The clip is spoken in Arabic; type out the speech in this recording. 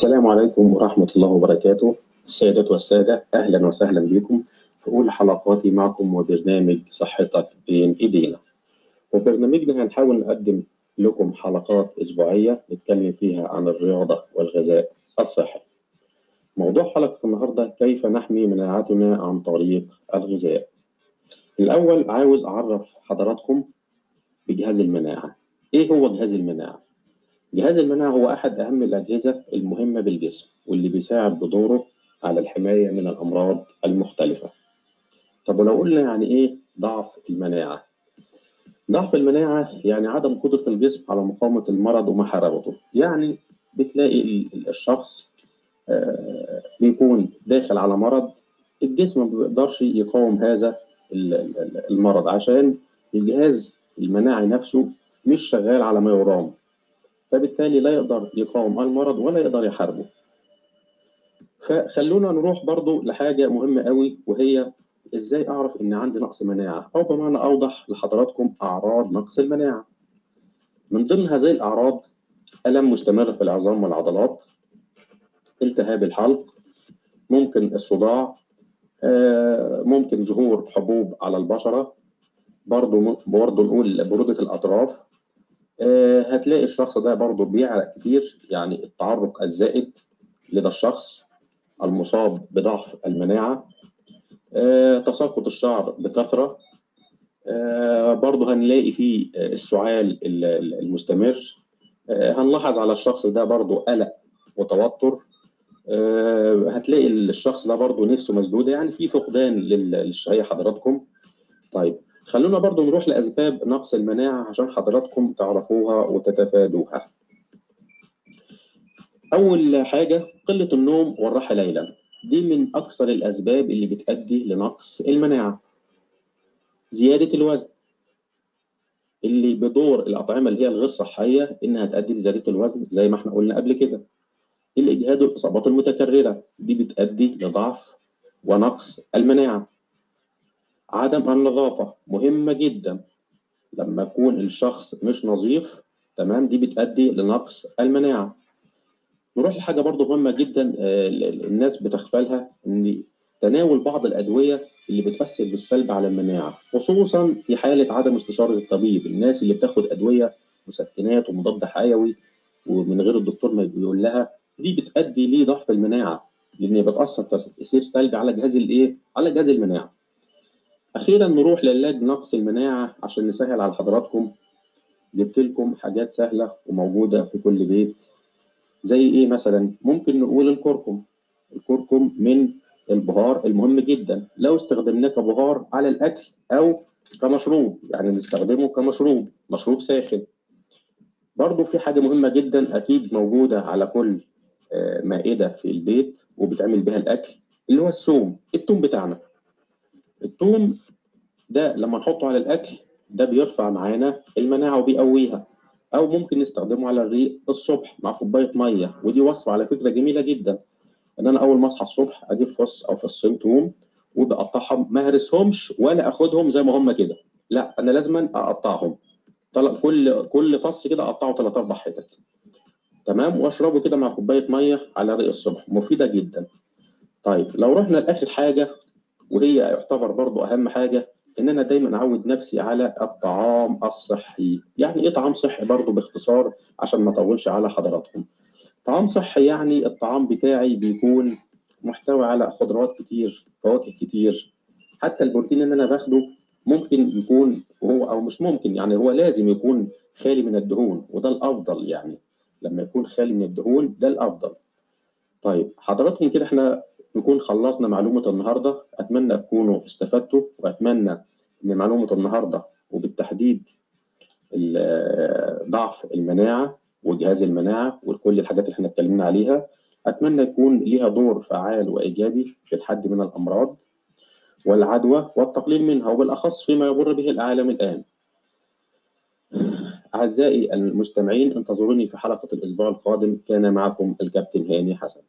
السلام عليكم ورحمة الله وبركاته. السيدات والسادة أهلا وسهلا بكم في أولى حلقاتي معكم وبرنامج صحتك بين إيدينا. وبرنامجنا هنحاول نقدم لكم حلقات أسبوعية نتكلم فيها عن الرياضة والغذاء الصحي. موضوع حلقة النهاردة كيف نحمي مناعتنا عن طريق الغذاء؟ الأول عاوز أعرف حضراتكم بجهاز المناعة. إيه هو جهاز المناعة؟ جهاز المناعة هو أحد أهم الأجهزة المهمة بالجسم واللي بيساعد بدوره على الحماية من الأمراض المختلفة. طب ولو قلنا يعني إيه ضعف المناعة؟ ضعف المناعة يعني عدم قدرة الجسم على مقاومة المرض ومحاربته، يعني بتلاقي الشخص بيكون داخل على مرض الجسم ما بيقدرش يقاوم هذا المرض عشان الجهاز المناعي نفسه مش شغال على ما يرام فبالتالي لا يقدر يقاوم المرض ولا يقدر يحاربه. فخلونا نروح برضو لحاجة مهمة قوي وهي إزاي أعرف ان عندي نقص مناعة؟ أو بمعنى أوضح لحضراتكم أعراض نقص المناعة. من ضمن هذه الأعراض ألم مستمر في العظام والعضلات التهاب الحلق ممكن الصداع ممكن ظهور حبوب على البشرة برضه برضه نقول برودة الأطراف هتلاقي الشخص ده برضه بيعرق كتير يعني التعرق الزائد لدى الشخص المصاب بضعف المناعة تساقط الشعر بكثرة برضه هنلاقي فيه السعال المستمر هنلاحظ على الشخص ده برضه قلق وتوتر هتلاقي الشخص ده برضه نفسه مسدودة يعني في فقدان للشهية حضراتكم. طيب خلونا برضو نروح لأسباب نقص المناعة عشان حضراتكم تعرفوها وتتفادوها. أول حاجة قلة النوم والراحة ليلا. دي من أكثر الأسباب اللي بتؤدي لنقص المناعة. زيادة الوزن اللي بدور الأطعمة اللي هي الغير صحية إنها تؤدي لزيادة الوزن زي ما إحنا قلنا قبل كده. الإجهاد والإصابات المتكررة دي بتؤدي لضعف ونقص المناعة. عدم النظافة مهمة جدا. لما يكون الشخص مش نظيف تمام دي بتؤدي لنقص المناعة. نروح لحاجة برضو مهمة جدا الناس بتغفلها إن تناول بعض الأدوية اللي بتأثر بالسلب على المناعة خصوصا في حالة عدم استشارة الطبيب. الناس اللي بتاخد أدوية مسكنات ومضاد حيوي ومن غير الدكتور ما بيقول لها دي بتؤدي لضعف المناعة لأن بتأثر تأثير سلبي على جهاز الإيه؟ على جهاز المناعة. أخيرا نروح لعلاج نقص المناعة عشان نسهل على حضراتكم. جبت لكم حاجات سهلة وموجودة في كل بيت. زي إيه مثلا؟ ممكن نقول الكركم. الكركم من البهار المهم جدا. لو استخدمناه كبهار على الأكل أو كمشروب يعني نستخدمه كمشروب. مشروب ساخن. برضو في حاجة مهمة جدا أكيد موجودة على كل مائدة في البيت وبتعمل بها الأكل اللي هو الثوم. الثوم بتاعنا. الثوم ده لما نحطه على الأكل ده بيرفع معانا المناعة وبيقويها. أو ممكن نستخدمه على الريق الصبح مع كوباية مية. ودي وصفة على فكرة جميلة جدا. إن أنا أول ما أصحى الصبح أجيب فص أو فصين ثوم وبقطعهم ما هرسهمش ولا أخدهم زي ما هم كده. لا أنا لازم أقطعهم. كل كل فص كده أقطعه ثلاث أربع حتت. تمام؟ وأشربه كده مع كوباية مية على ريق الصبح. مفيدة جدا. طيب لو رحنا لآخر حاجة وهي يعتبر برضو أهم حاجة إن أنا دايما أعود نفسي على الطعام الصحي. يعني إيه طعام صحي؟ برضو باختصار عشان ما أطولش على حضراتكم. طعام صحي يعني الطعام بتاعي بيكون محتوي على خضروات كتير فواكه كتير. حتى البروتين اللي أنا باخده ممكن يكون هو أو مش ممكن يعني هو لازم يكون خالي من الدهون وده الأفضل يعني. لما يكون خالي من الدهون ده الأفضل. طيب حضراتكم كده إحنا نكون خلصنا معلومة النهاردة. أتمنى تكونوا استفدتوا وأتمنى إن معلومة النهاردة وبالتحديد ضعف المناعة وجهاز المناعة وكل الحاجات اللي إحنا اتكلمنا عليها أتمنى يكون ليها دور فعال وإيجابي في الحد من الأمراض والعدوى والتقليل منها وبالأخص فيما يمر به العالم الآن. أعزائي المستمعين انتظروني في حلقة الأسبوع القادم. كان معكم الكابتن هاني حسن.